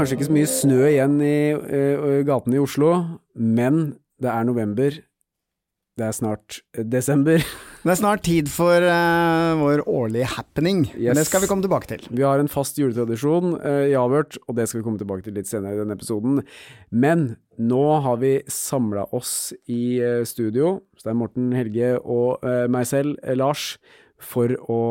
Kanskje ikke så mye snø igjen i uh, gatene i Oslo, men det er november. Det er snart desember. Det er snart tid for uh, vår årlige happening. Yes. Det skal vi komme tilbake til. Vi har en fast juletradisjon uh, i Avhørt, og det skal vi komme tilbake til litt senere i denne episoden. Men nå har vi samla oss i uh, studio, Stein Morten, Helge og meg selv, Lars, for å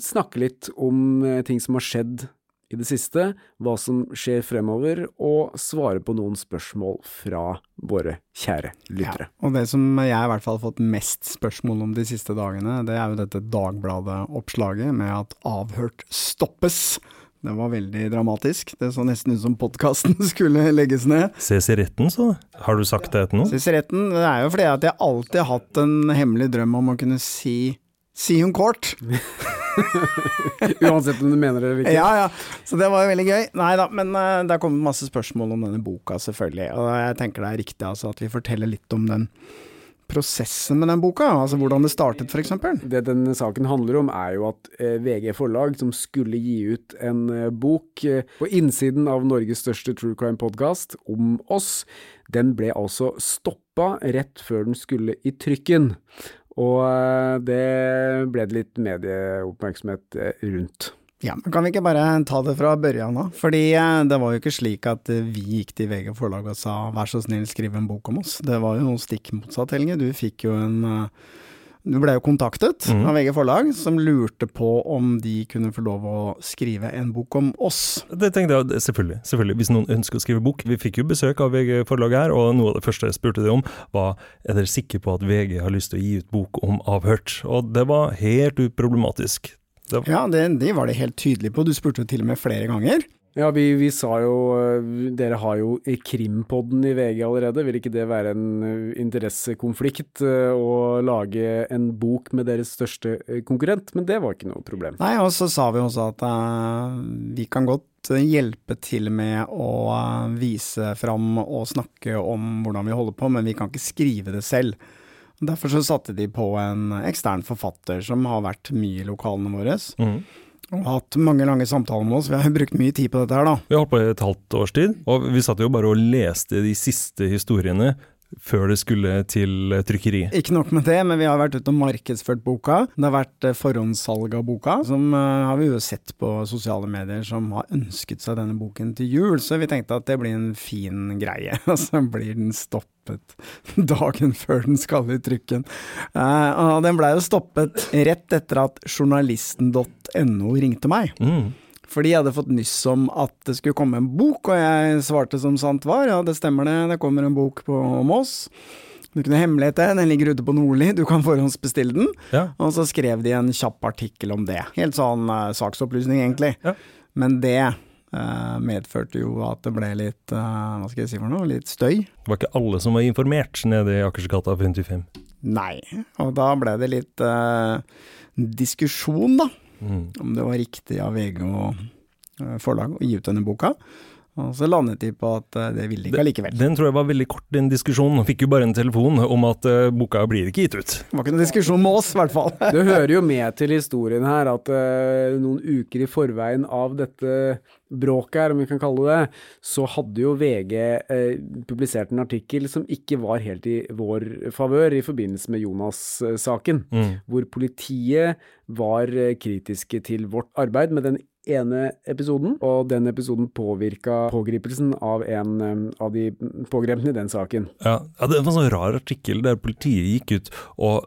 snakke litt om ting som har skjedd i det siste, hva som skjer fremover, og svare på noen spørsmål fra våre kjære lyttere. Ja, og det som jeg i hvert fall har fått mest spørsmål om de siste dagene, det er jo dette Dagbladet-oppslaget med at avhørt stoppes. Det var veldig dramatisk. Det så nesten ut som podkasten skulle legges ned. Ses i retten, så. Har du sagt det til noen? Ses i retten. Det er jo fordi at jeg alltid har hatt en hemmelig drøm om å kunne si Si hun kort. Uansett om du mener det eller ikke. Ja, ja. Så det var jo veldig gøy. Nei da, men uh, det har kommet masse spørsmål om denne boka, selvfølgelig. Og jeg tenker det er riktig altså, at vi forteller litt om den prosessen med den boka, altså hvordan det startet f.eks. Det denne saken handler om er jo at eh, VG forlag, som skulle gi ut en eh, bok på innsiden av Norges største true crime podkast om oss, den ble altså stoppa rett før den skulle i trykken. Og eh, det ble det litt medieoppmerksomhet eh, rundt. Ja, men Kan vi ikke bare ta det fra børjan av? Fordi eh, det var jo ikke slik at vi gikk til VG forlag og sa vær så snill, skriv en bok om oss. Det var jo stikk motsatt, Helge. Du fikk jo en du ble jo kontaktet mm. av VG forlag, som lurte på om de kunne få lov å skrive en bok om oss. Det tenkte jeg selvfølgelig, selvfølgelig, hvis noen ønsker å skrive bok. Vi fikk jo besøk av VG forlag her, og noe av det første jeg spurte de om, var er dere sikre på at VG har lyst til å gi ut bok om avhørt? Og det var helt uproblematisk. Det var... Ja, det, de var det helt tydelig på. Du spurte til og med flere ganger. Ja, vi, vi, sa jo eh, Dere har jo Krimpodden i VG allerede. Vil ikke det være en eh, interessekonflikt eh, å lage en bok med deres største konkurrent? Men det var ikke noe problem. Nei, og så sa vi også at uh, vi kan godt hjelpe til med å vise fram og snakke om hvordan vi holder på, men vi kan ikke skrive det selv. Derfor så satte de på en ekstern forfatter som har vært mye i lokalene våre. Mm og hatt mange lange samtaler med oss. Vi har brukt mye tid på dette her, da. Vi har holdt på i et halvt års tid, og vi satt jo bare og leste de siste historiene før det skulle til trykkeri. Ikke nok med det, men vi har vært ute og markedsført boka. Det har vært eh, forhåndssalg av boka, som uh, har vi jo sett på sosiale medier som har ønsket seg denne boken til jul, så vi tenkte at det blir en fin greie. Og så blir den stoppet dagen før den skal i trykken. Og den blei jo stoppet rett etter at journalisten.no ringte meg. Mm. Fordi jeg hadde fått nyss om at det skulle komme en bok, og jeg svarte som sant var, ja det stemmer det, det kommer en bok på, om oss. Du kunne hemmelighet det, den ligger ute på Nordli, du kan forhåndsbestille den. Ja. Og så skrev de en kjapp artikkel om det. Helt sånn uh, saksopplysning, egentlig. Ja. Men det uh, medførte jo at det ble litt, uh, hva skal jeg si for noe, litt støy. Det var ikke alle som var informert nede i Akersgata 55? Nei, og da ble det litt diskusjon, da. Mm. Om det var riktig av VG og eh, forlag å gi ut denne boka. Og så landet de på at eh, det ville de ikke allikevel. Den tror jeg var veldig kort, den diskusjonen. Fikk jo bare en telefon om at uh, boka blir ikke gitt ut. Det var ikke noen diskusjon med oss, i hvert fall. det hører jo med til historien her at uh, noen uker i forveien av dette bråket her, om vi kan kalle det, så hadde jo VG uh, publisert en artikkel som ikke var helt i vår favør i forbindelse med Jonas-saken, mm. hvor politiet var kritiske til vårt arbeid med den ene episoden, og den episoden påvirka pågripelsen av en av de pågrepne i den saken. Ja, ja det var en sånn rar artikkel der politiet gikk ut og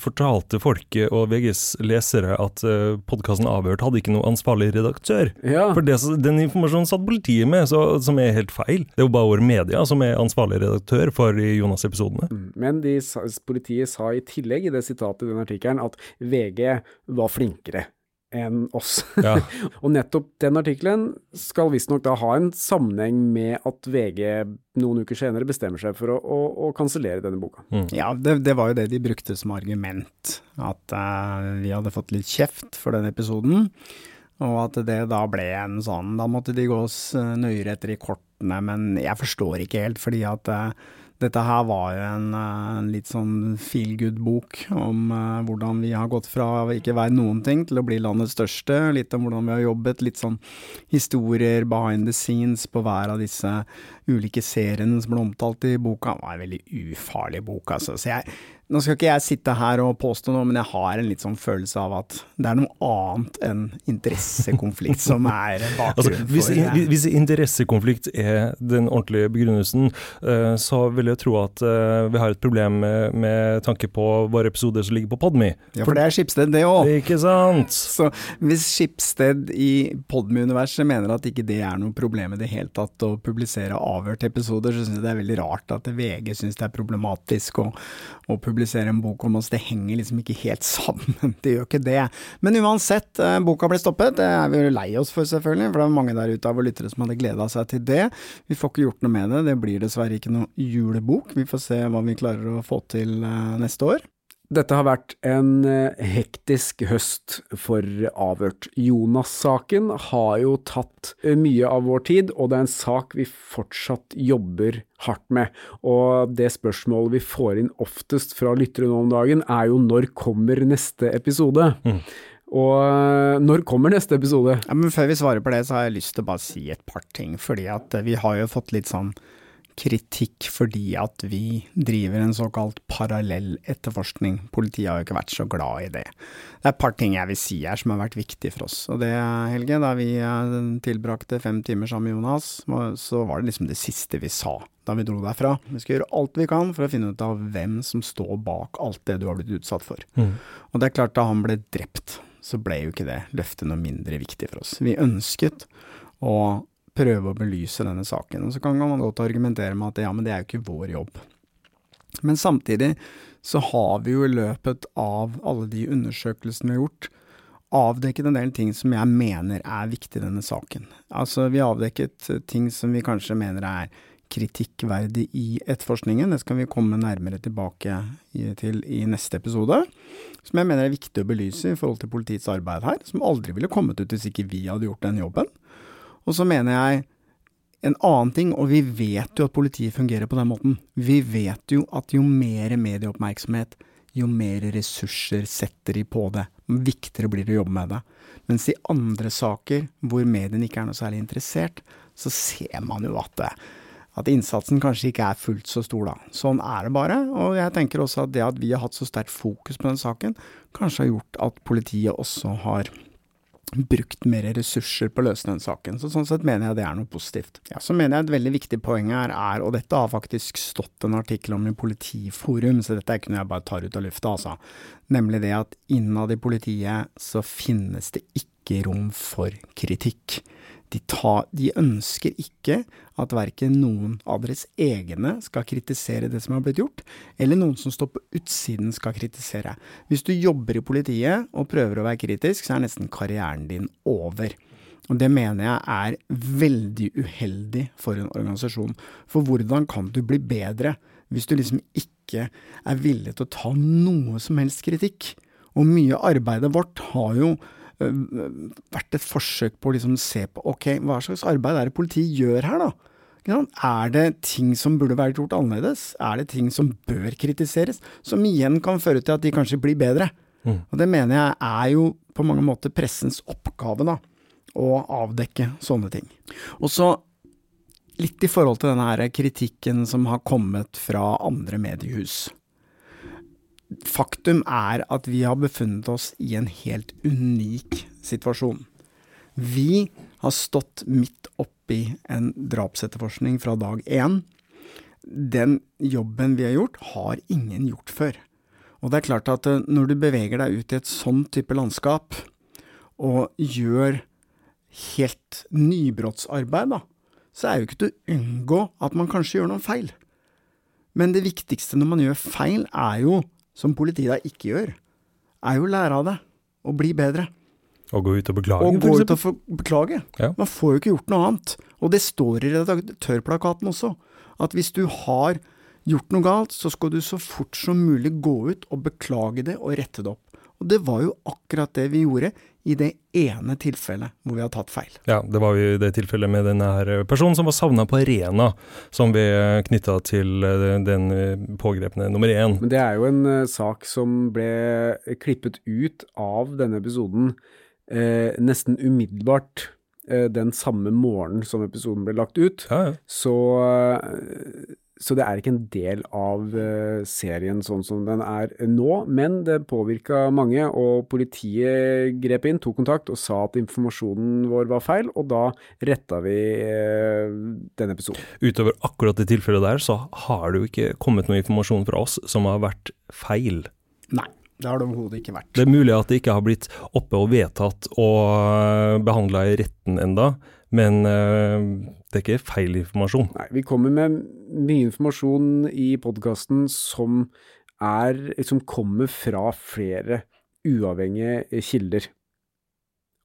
fortalte folket og VGs lesere at uh, podkasten Avhørt hadde ikke noe ansvarlig redaktør. Ja. For det, den informasjonen satt politiet med, så, som er helt feil. Det er jo bare vår media som er ansvarlig redaktør for Jonas-episodene. Mm. Men de, politiet sa i tillegg i det sitatet i den artikkelen at VG var flinkere enn oss. Ja. og nettopp den artikkelen skal visstnok da ha en sammenheng med at VG noen uker senere bestemmer seg for å, å, å kansellere denne boka. Mm. Ja, det, det, var jo det de brukte som argument. At uh, vi hadde fått litt kjeft for den episoden. Og at det da ble en sånn Da måtte de gå oss nøyere etter i kortene, men jeg forstår ikke helt, fordi at uh, Dette her var jo en, en litt sånn feel good-bok om uh, hvordan vi har gått fra å ikke være noen ting til å bli landets største. Litt om hvordan vi har jobbet, litt sånn historier behind the scenes på hver av disse ulike seriene som ble omtalt i boka. Det var en veldig ufarlig bok, altså. Så jeg nå skal ikke jeg sitte her og påstå noe, men jeg har en litt sånn følelse av at det er noe annet enn interessekonflikt som er bakgrunnen altså, hvis, for Hvis interessekonflikt er den ordentlige begrunnelsen, eh, så vil jeg tro at eh, vi har et problem med, med tanke på våre episoder som ligger på Podme. Ja, for det er Skipsted, det òg. Ikke sant? Så hvis Skipsted i Podme-universet mener at ikke det er noe problem i det hele tatt å publisere avhørte episoder, så syns jeg det er veldig rart at VG syns det er problematisk å, å publisere publisere en bok om oss. Det henger liksom ikke helt sammen, det gjør ikke det. Men uansett, eh, boka ble stoppet. Det er vi jo lei oss for, selvfølgelig, for det er mange der ute av våre lyttere som hadde gleda seg til det. Vi får ikke gjort noe med det. Det blir dessverre ikke noe julebok. Vi får se hva vi klarer å få til eh, neste år. Dette har vært en eh, hektisk høst for Avhørt. Jonas-saken har jo tatt eh, mye av vår tid, og det er en sak vi fortsatt jobber hardt med. Og det spørsmålet vi får inn oftest fra lyttere nå om dagen, er jo når kommer neste episode? Mm. Og eh, når kommer neste episode? Ja, men Før vi svarer på det, så har jeg lyst til å bare si et par ting. Fordi at vi har jo fått litt sånn kritikk fordi at vi driver en såkalt parallell etterforskning. Politiet har jo ikke vært så glad i det. Det er et par ting jeg vil si her som har vært viktig for oss. Og det, Helge, da vi eh, tilbrakte fem timer sammen med Jonas, så var det liksom det siste vi sa da vi dro derfra. Vi skal gjøre alt vi kan for å finne ut av hvem som står bak alt det du har blitt utsatt for. Mm. Og det er klart, da han ble drept, så ble jo ikke det løftet noe mindre viktig for oss. Vi ønsket å prøve å belyse denne saken. Og så kan man godt argumentere med at ja, men det er jo ikke vår jobb. Men samtidig så har vi jo i løpet av alle de undersøkelsene vi har gjort, avdekket en del ting som jeg mener er viktig i denne saken. Altså, vi har avdekket ting som vi kanskje mener er kritikkverdig i etterforskningen. Det skal vi komme nærmere tilbake til i neste episode. Som jeg mener er viktig å belyse i forhold til politiets arbeid her. Som aldri ville kommet ut hvis ikke vi hadde gjort den jobben. Og så mener jeg en annen ting, og vi vet jo at politiet fungerer på den måten. Vi vet jo at jo mer medieoppmerksomhet, jo mer ressurser setter de på det. Viktigere blir det å jobbe med det. Mens i andre saker hvor mediene ikke er noe særlig interessert, så ser man jo at, det, at innsatsen kanskje ikke er fullt så stor da. Sånn er det bare. Og jeg tenker også at det at vi har hatt så sterkt fokus på den saken, kanskje har gjort at politiet også har brukt mer ressurser på å løse den saken. Så sånn sett mener jeg det er noe positivt. Ja, Så mener jeg et veldig viktig poeng her er, og dette har faktisk stått en artikkel om i Politiforum, så dette er ikke noe jeg bare tar ut av lufta, altså. Nemlig det at innad i politiet så finnes det ikke rom for kritikk. De, ta, de, ønsker ikke at verken noen av deres egne skal kritisere det som har blitt gjort, eller noen som står på utsiden skal kritisere. Hvis du jobber i politiet og prøver å være kritisk, så er nesten karrieren din over. Og det mener jeg er veldig uheldig for en organisasjon. For hvordan kan du bli bedre hvis du liksom ikke er villig til å ta noe som helst kritikk? Og mye av arbeidet vårt har jo vært et forsøk på å liksom se på ok, hva slags arbeid er det politiet gjør her, da? Er det ting som burde vært gjort annerledes? Er det ting som bør kritiseres? Som igjen kan føre til at de kanskje blir bedre. Mm. Og det mener jeg er jo på mange måter pressens oppgave, da. Å avdekke sånne ting. Og så litt i forhold til denne her kritikken som har kommet fra andre mediehus. Faktum er at vi har befunnet oss i en helt unik situasjon. Vi har stått midt oppi en drapsetterforskning fra dag én. Den jobben vi har gjort, har ingen gjort før. Og det er klart at eh, når du beveger deg ut i et sånn type landskap, og gjør helt nybrottsarbeid, da, så er jo ikke til å unngå at man kanskje gjør noen feil. Men det viktigste når man gjør feil, er jo som politiet da ikke gjør, er jo å lære av det, og bli bedre. Og gå ut og beklage, Og gå ut og beklage. Ja. Man får jo ikke gjort noe annet. Og det står i redaktørplakaten også, at hvis du har gjort noe galt, så skal du så fort som mulig gå ut og beklage det og rette det opp. Og det var jo akkurat det vi gjorde i det ene tilfellet hvor vi har tatt feil. Ja, det var jo det tilfellet med denne personen som var savna på Arena, som vi knytta til eh, den eh, pågrepne nummer én. Men det er jo en sak som ble klippet ut av denne episoden eh, nesten umiddelbart den samme morgenen som episoden ble lagt ut. Ja, ja. Så så det er ikke en del av uh, serien sånn som den er nå, men det påvirka mange, og politiet grep inn, tok kontakt og sa at informasjonen vår var feil, og da retta vi uh, den episoden. Utover akkurat det tilfellet der, så har det jo ikke kommet noe informasjon fra oss som har vært feil. Nei. Det har det overhodet ikke vært. Det er mulig at det ikke har blitt oppe og vedtatt og eh, behandla i retten enda, men uh, det er ikke feil informasjon. Nei, vi kommer med mye informasjon i podkasten som, som kommer fra flere uavhengige kilder.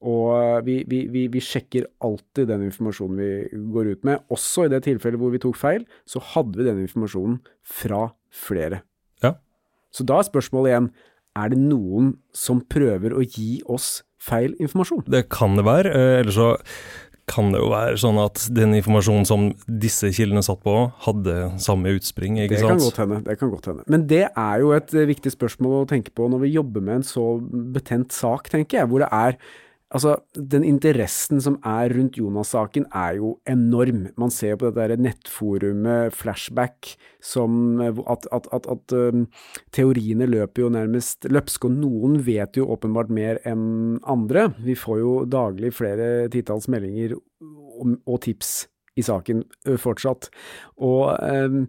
Og vi, vi, vi, vi, sjekker alltid den informasjonen vi går ut med. Også i det tilfellet hvor vi tok feil, så hadde vi den informasjonen fra flere. Ja. Så da er spørsmålet igjen, er det noen som prøver å gi oss feil informasjon? Det kan det være. Eh, Eller så kan det jo være sånn at den informasjonen som disse kildene satt på, hadde samme utspring, ikke det sant? Kan godt hende, det kan godt hende. Men det er jo et eh, viktig spørsmål å tenke på når vi jobber med en så betent sak, tenker jeg, hvor det er Altså, den interessen som er rundt Jonas-saken er jo enorm. Man ser jo på dette nettforumet Flashback som at, at, at, at um, teoriene løper jo nærmest løpsk, og noen vet jo åpenbart mer enn andre. Vi får jo daglig flere titalls meldinger og, og tips i saken fortsatt. Og um,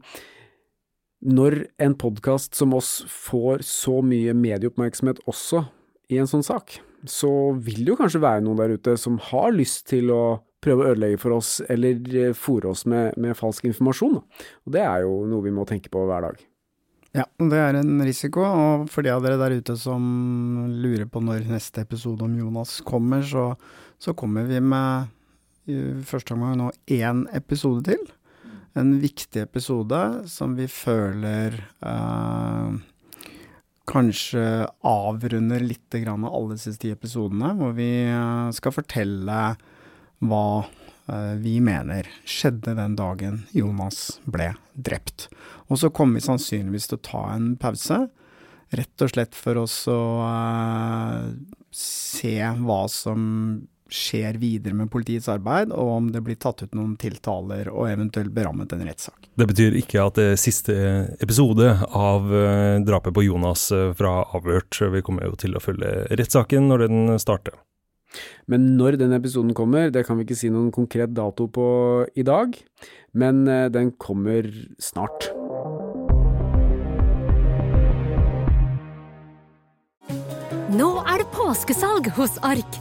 når en podkast som oss får så mye medieoppmerksomhet også i en sånn sak, så vil det jo kanskje være noen der ute som har lyst til å prøve å ødelegge for oss, eller eh, fòre oss med, med, falsk informasjon. Og det er jo noe vi må tenke på hver dag. Ja, det er en risiko, og for de av dere der ute som lurer på når neste episode om Jonas kommer, så, så kommer vi med i første omgang nå én episode til. En viktig episode som vi føler uh, kanskje avrunder litt grann alle disse ti episodene, hvor vi eh, skal fortelle hva eh, vi mener skjedde den dagen Jonas ble drept. Og så kommer vi sannsynligvis til å ta en pause, rett og slett for oss å uh, se hva som skjer videre med politiets arbeid, og om det blir tatt ut noen tiltaler og eventuelt berammet en rettssak. Det betyr ikke at det er siste episode av uh, drapet på Jonas fra Avhørt. Vi kommer jo til å følge rettssaken når den starter. Men når den episoden kommer, det kan vi ikke si noen konkret dato på i dag, men den kommer snart. Nå er det påskesalg hos Ark!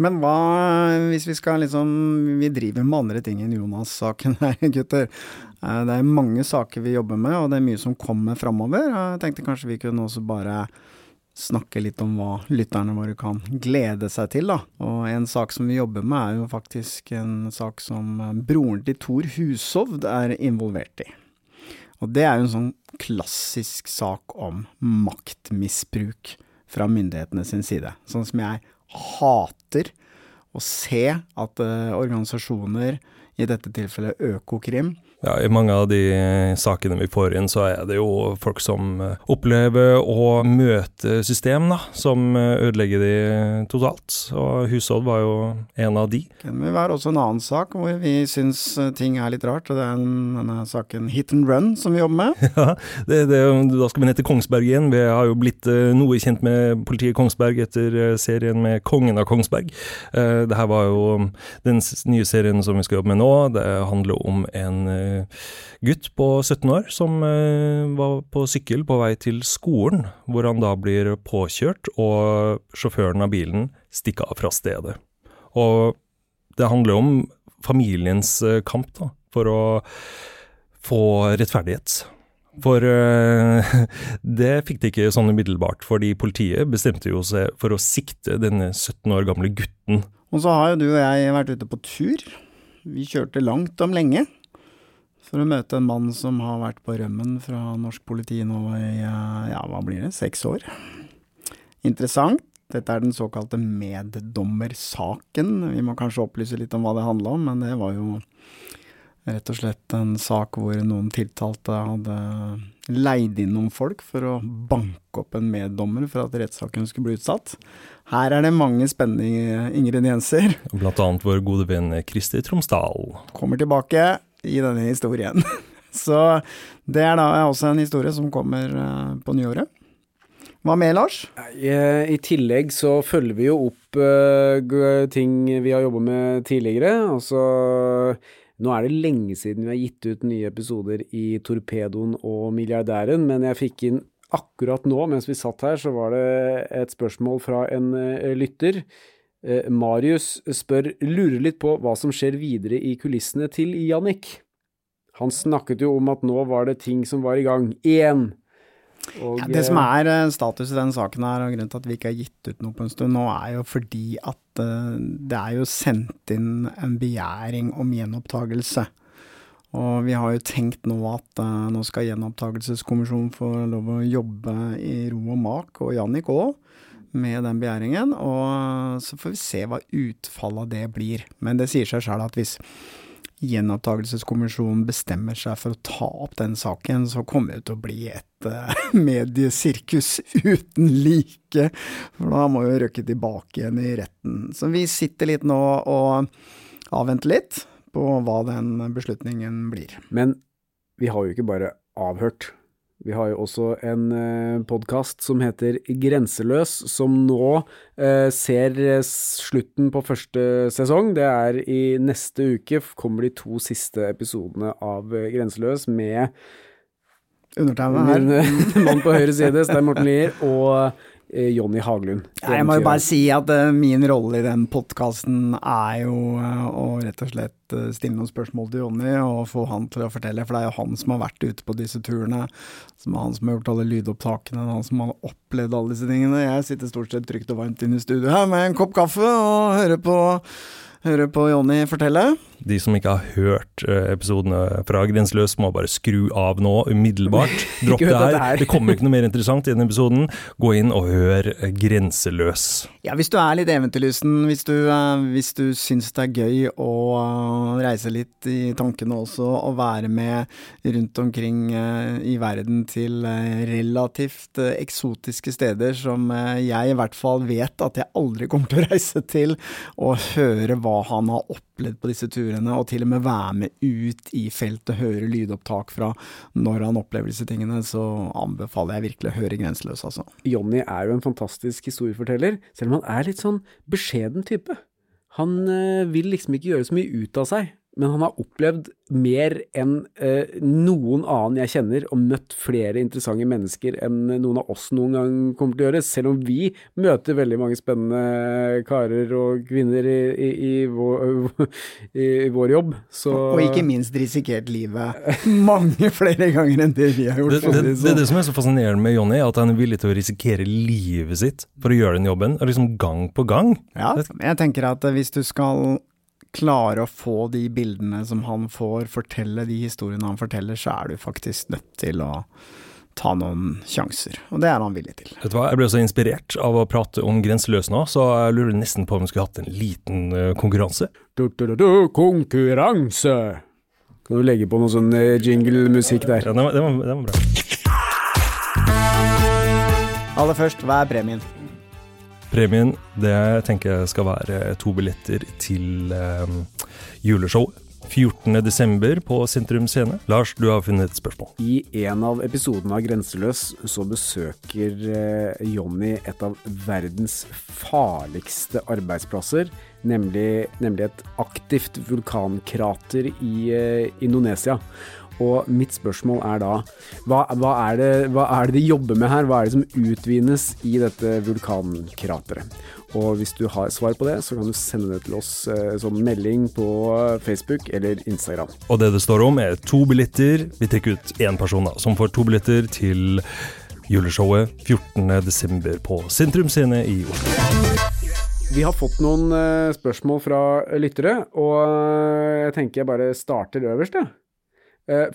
Men hva hvis vi skal liksom Vi driver med andre ting enn Jonas-saken her, gutter. Eh, det er mange saker vi jobber med, og det er mye som kommer framover. Jeg tenkte kanskje vi kunne også bare snakke litt om hva lytterne våre kan glede seg til, da. Og en sak som vi jobber med, er jo faktisk en sak som eh, broren til Thor Hushovd er involvert i. Og det er jo en sånn klassisk sak om maktmisbruk fra myndighetene sin side. Sånn som jeg hater å se at uh, organisasjoner, i dette tilfellet Økokrim, ja, I mange av de sakene vi får inn, så er det jo folk som eh, opplever å møte system da, som eh, ødelegger de totalt. Og hushold var jo en av de. Det vil være også en annen sak hvor vi syns eh, ting er litt rart, og det er denne saken Hit and Run som vi jobber med. Ja, det, det, da skal vi ned til Kongsberg igjen. Vi har jo blitt noe kjent med politiet Kongsberg etter serien med Kongen av Kongsberg. Det her var jo den nye serien som vi skal jobbe med nå. Det handler om en gutt på 17 år som eh, var på sykkel på vei til skolen, hvor han da blir påkjørt, og sjåføren av bilen stikker av fra stedet. Og det handler om familiens eh, kamp da, for å få rettferdighet. For det fikk de ikke sånn umiddelbart, fordi politiet bestemte jo seg for å sikte denne 17 år gamle gutten. Og så har jo du og jeg vært ute på tur. Vi kjørte langt om lenge for å møte en mann som har vært på rømmen fra norsk politi nå i ja, hva blir det, seks år. Interessant. Dette er den såkalte meddommersaken. Vi må kanskje opplyse litt om hva det handla om, men det var jo rett og slett en sak hvor noen tiltalte hadde leid inn noen folk for å banke opp en meddommer for at rettssaken skulle bli utsatt. Her er det mange spennende ingredienser. Blant annet vår gode venn Kristi Tromsdal. Kommer tilbake i denne historien. Så det er da også en historie som kommer eh, på nyåret. Hva med, Lars? I, I, tillegg så følger vi jo opp uh, ting vi har jobba med tidligere. Altså Nå er det lenge siden vi har gitt ut nye episoder i Torpedoen og Milliardæren, men jeg fikk inn akkurat nå, mens vi satt her, så var det et spørsmål fra en lytter. Uh, Marius spør, lurer litt på hva som skjer videre i kulissene til Jannik. Han snakket jo om at nå var det ting som var i gang. Én! Og, ja, det som er eh, status i den saken her, og grunnen til at vi ikke har gitt ut noe på en stund nå, er jo fordi at det er jo sendt inn en begjæring om gjenopptakelse. Og vi har jo tenkt nå at nå skal gjenopptakelseskommisjonen få lov å jobbe i ro og mak, og Jannik òg, med den begjæringen. Og så får vi se hva utfallet av det blir. Men det sier seg sjøl at hvis gjenopptakelseskommisjonen bestemmer seg for å ta opp den saken, så kommer det til å bli et uh, mediesirkus uten like. For da må vi røkke tilbake igjen i retten. Så vi sitter litt nå og avventer litt på hva den beslutningen blir. Men vi har jo ikke bare avhørt vi har jo også en eh, podkast som heter Grenseløs, som nå eh, ser slutten på første sesong. Det er i neste uke kommer de to siste episodene av eh, Grenseløs med Undertegna her. Min mann på høyre side, Stein Morten Lier, og Eh, Jonny Haglund. Ja, jeg må jo bare si at uh, min rolle i den podkasten er jo uh, å rett og slett uh, stille noen spørsmål til Jonny og få han til å fortelle, for det er jo han som har vært ute på disse turene. Som er han som har gjort alle lydopptakene, han som har opplevd alle disse tingene. Jeg sitter stort sett trygt og varmt inne i studio her med en kopp kaffe og hører på høre på Jonny fortelle. De som ikke har hørt eh, episodene fra Grenseløs, må bare skru av nå, umiddelbart. Dropp det her. Det kommer ikke noe mer interessant i denne episoden. Gå inn og hør Grenseløs. Ja, hvis du er litt eventyrlysten, hvis du, uh, hvis du syns det er gøy å reise litt i tankene også, og være med rundt omkring i verden til relativt eksotiske steder som jeg i hvert fall vet at jeg aldri kommer til å reise til, og høre hva han har opplevd på disse turene, og til og med være med ut i feltet, høre lydopptak fra når han opplever disse tingene, så anbefaler jeg virkelig å høre Grenseløs, altså. Jonny er jo en fantastisk historieforteller, selv om han er litt sånn beskjeden type. Han øh, vil liksom ikke gjøre så mye ut av seg men han har opplevd mer enn eh, noen annen jeg kjenner, og møtt flere interessante mennesker enn noen av oss noen gang kommer til å gjøre, selv om vi møter veldig mange spennende karer og kvinner i, i, i, vår, i vår, jobb. Så... Og ikke minst risikert livet mange flere ganger enn det vi har gjort. Det, det, det, er det som er så fascinerende med Jonny, at han er villig til å risikere livet sitt for å gjøre den jobben, liksom gang på gang. Ja, jeg tenker at hvis du skal klare å få de bildene som han får, fortelle de historiene han forteller, så er du faktisk nødt til å ta noen sjanser. Og det er han villig til. Vet du hva, Jeg ble så inspirert av å prate om Grenseløs nå, så jeg lurer nesten på om vi skulle hatt en liten uh, konkurranse. Du, du, du, konkurranse! Kan du legge på noe sånn uh, jingle-musikk der? Ja, det var, det var, det var bra. Aller først, hva er premien? Premien det tenker jeg skal være to billetter til eh, juleshowet. 14.12. på Sentrum Scene. Lars, du har funnet et spørsmål. I en av episodene av Grenseløs så besøker eh, Jonny et av verdens farligste arbeidsplasser, nemlig, nemlig et aktivt vulkankrater i eh, Indonesia. Og mitt spørsmål er da hva, hva, er det, hva, er det, de jobber med her? Hva er det som utvinnes i dette vulkankrateret? Og hvis du har svar på det, så kan du sende det til oss eh, som melding på Facebook eller Instagram. Og det det står om, er to billetter. Vi trekker ut én person da, som får to billetter til juleshowet 14.12. på Sentrum Scene i Oslo. Vi har fått noen uh, spørsmål fra lyttere, og uh, jeg tenker jeg bare starter øverst, jeg. Uh,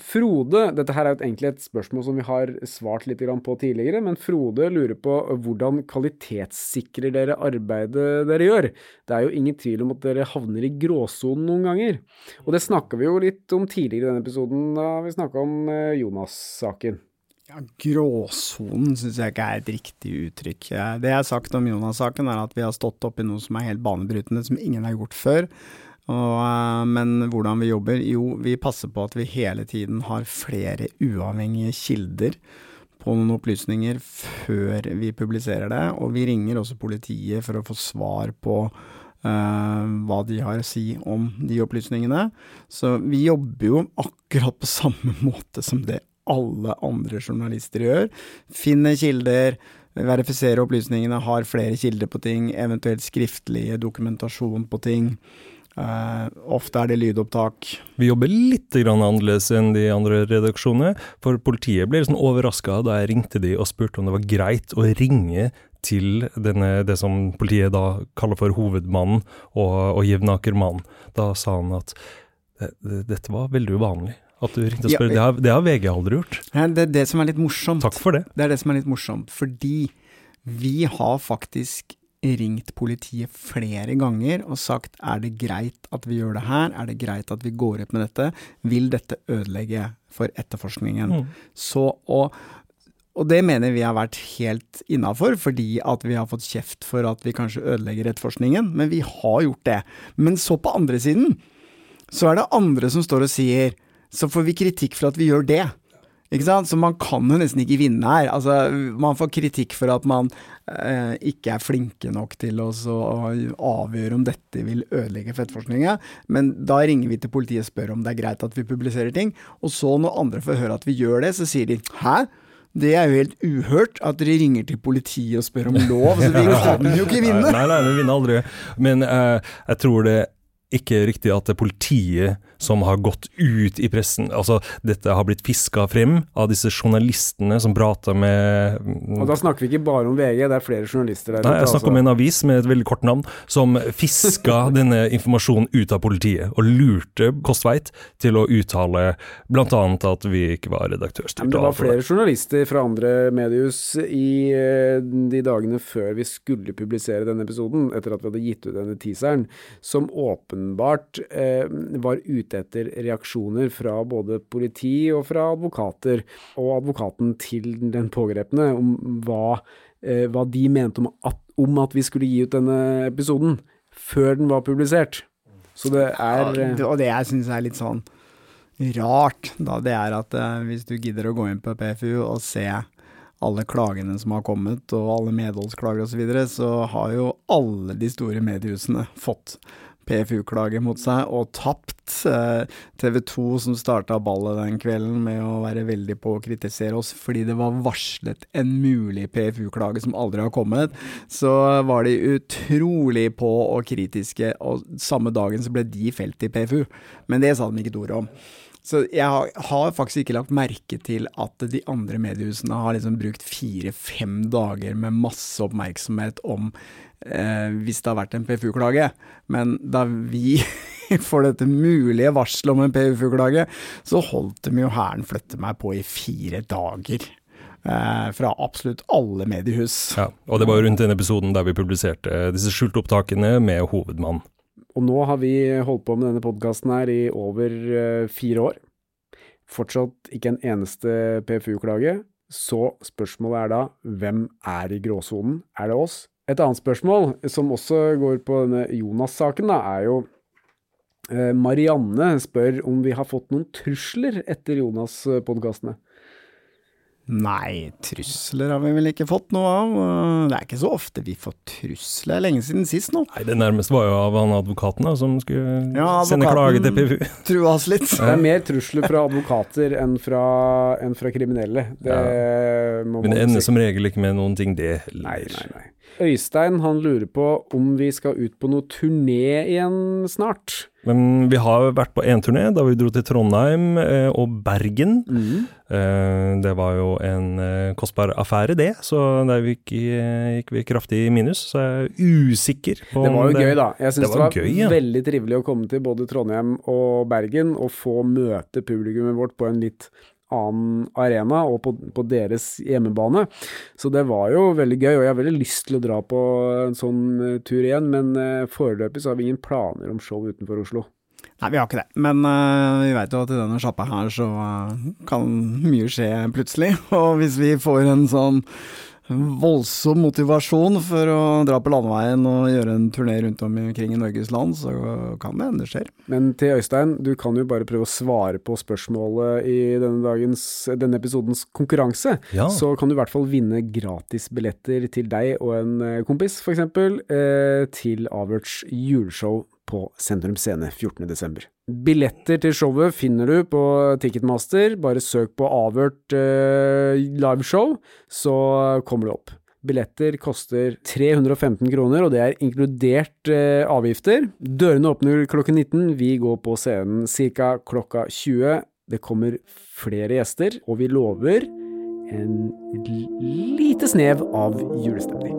Frode, dette her er jo egentlig et spørsmål som vi har svart litt på tidligere, men Frode lurer på hvordan kvalitetssikrer dere arbeidet dere gjør? Det er jo ingen tvil om at dere havner i gråsonen noen ganger. Og det snakka vi jo litt om tidligere i denne episoden, da vi snakka om Jonas-saken. Ja, Gråsonen syns jeg ikke er et riktig uttrykk. Det jeg har sagt om Jonas-saken, er at vi har stått opp i noe som er helt banebrytende, som ingen har gjort før. Og, eh, men hvordan vi jobber? Jo, vi passer på at vi hele tiden har flere uavhengige kilder på noen opplysninger før vi publiserer det. Og vi ringer også politiet for å få svar på uh, hva de har å si om de opplysningene. Så vi jobber jo akkurat på samme måte som det alle andre journalister gjør. Finner kilder, verifiserer opplysningene, har flere kilder på ting, eventuelt skriftlige dokumentasjon på ting. Uh, ofte er det lydopptak. Vi jobber litt annerledes enn de andre redaksjonene. For politiet ble liksom overraska da jeg ringte de og spurte om det var greit å ringe til denne, det som politiet da kaller for hovedmannen og, og Jevnaker-mannen. Da sa han at det, det, dette var veldig uvanlig. At du ringte og spør. Ja, det, har, det, har, VG aldri gjort. Ja, det er det som er litt morsomt. Takk for det. Det er det som er litt morsomt. Fordi vi har faktisk ringt politiet flere ganger og sagt er det greit at vi gjør det her, er det greit at vi går ut med dette, vil dette ødelegge for etterforskningen. Mm. Så og, og det mener vi har vært helt innafor, fordi at vi har fått kjeft for at vi kanskje ødelegger etterforskningen, men vi har gjort det. Men så på andre siden, så er det andre som står og sier så får vi kritikk for at vi gjør det. Ikke sant? Så man kan jo nesten ikke vinne her. Altså, man får kritikk for at man eh, ikke er flinke nok til å avgjøre om dette vil ødelegge fettforskninga, men da ringer vi til politiet og spør om det er greit at vi publiserer ting. Og så når andre får høre at vi gjør det, så sier de hæ? Det er jo helt uhørt at dere ringer til politiet og spør om lov. Så vi kan jo ikke vinne! Nei, nei, vi vinner aldri. Men eh, jeg tror det ikke er riktig at det er politiet som har gått ut i pressen. Altså, dette har blitt fiska frem av disse journalistene som prater med Og da snakker vi ikke bare om VG, det er flere journalister der Nei, jeg snakker altså. om en avis med et veldig kort navn, som fiska denne informasjonen ut av politiet, og lurte Kostveit til å uttale bl.a. at vi ikke var redaktørstyrte. Det var flere journalister fra andre mediehus i eh, de dagene før vi skulle publisere denne episoden, etter at vi hadde gitt ut denne teaseren, som åpenbart eh, var ute etter reaksjoner fra både politi og fra advokater, og advokaten til den pågrepne, om hva, eh, hva de mente om at, om at, vi skulle gi ut denne episoden, før den var publisert. Så det er ja, Og det jeg syns er litt sånn rart, da, det er at eh, hvis du gidder å gå inn på PFU og se alle klagene som har kommet, og alle medholdsklager osv., så, videre, så har jo alle de store mediehusene fått PFU-klage mot seg og tapt. Eh, TV 2 som starta ballet den kvelden med å være veldig på å kritisere oss fordi det var varslet en mulig PFU-klage som aldri har kommet, så var de utrolig på og kritiske, og samme dagen så ble de felt i PFU. Men det sa de ikke et ord om. Så jeg har, har, faktisk ikke lagt merke til at de andre mediehusene har liksom brukt fire-fem dager med masse oppmerksomhet om eh, hvis det har vært en PFU-klage. Men da vi får dette mulige varselet om en PFU-klage, så holdt de jo hæren flytte meg på i fire dager. Eh, fra absolutt alle mediehus. Ja, og det var jo rundt den episoden der vi publiserte disse skjulte opptakene med hovedmann. Og nå har vi holdt på med denne podkasten her i over uh, fire år. Fortsatt ikke en eneste PFU-klage. Så spørsmålet er da, hvem er i gråsonen? Er det oss, et annet spørsmål, som også går på denne Jonas-saken, er jo eh, Marianne spør om vi har fått noen trusler etter Jonas-podkastene. Nei, trusler har vi vel ikke fått noe av. Det er ikke så ofte vi får trusler. Det er lenge siden sist nå. Nei, Det nærmeste var jo av han advokaten da, som skulle ja, sende klage til PFU. Trua oss litt. Det er mer trusler fra advokater enn fra, enn fra kriminelle. Det ja. Men det ender som regel ikke med noen ting, det heller. Nei, nei, nei. Øystein han lurer på om vi skal ut på noe turné igjen snart. Men vi har vært på én turné, da vi dro til Trondheim eh, og Bergen. Mm. Eh, det var jo en eh, kostbar affære, det, så der gikk, gikk, vi kraftig i minus. Så jeg er usikker på Det var jo det, gøy, da. Jeg syns det, det, var, gøy, ja. veldig trivelig å komme til både Trondheim og Bergen og få møte publikummet vårt på en litt annen arena og på, på, deres hjemmebane. Så det var jo veldig gøy, og jeg har veldig lyst til å dra på en sånn uh, tur igjen, men uh, foreløpig så har vi ingen planer om show utenfor Oslo. Nei, vi har ikke det, men uh, vi vet jo at i denne sjappa her så kan mye skje plutselig. Og hvis vi får en sånn voldsom motivasjon for å dra på landeveien og gjøre en turné rundt omkring i Norges land, så kan det hende det skjer. Men til Øystein, du kan jo bare prøve å svare på spørsmålet i denne, dagens, denne episodens konkurranse. Ja. Så kan du i hvert fall vinne gratisbilletter til deg og en eh, kompis, f.eks., eh, til Averts juleshow på Sentrum Scene 14.12. Billetter til showet finner du på Ticketmaster. Bare søk på avhørt uh, liveshow, så kommer det opp. Billetter koster 315 kroner, og det er inkludert uh, avgifter. Dørene åpner klokken 19. Vi går på scenen ca. klokka 20. Det kommer flere gjester, og vi lover en lite snev av julestemning.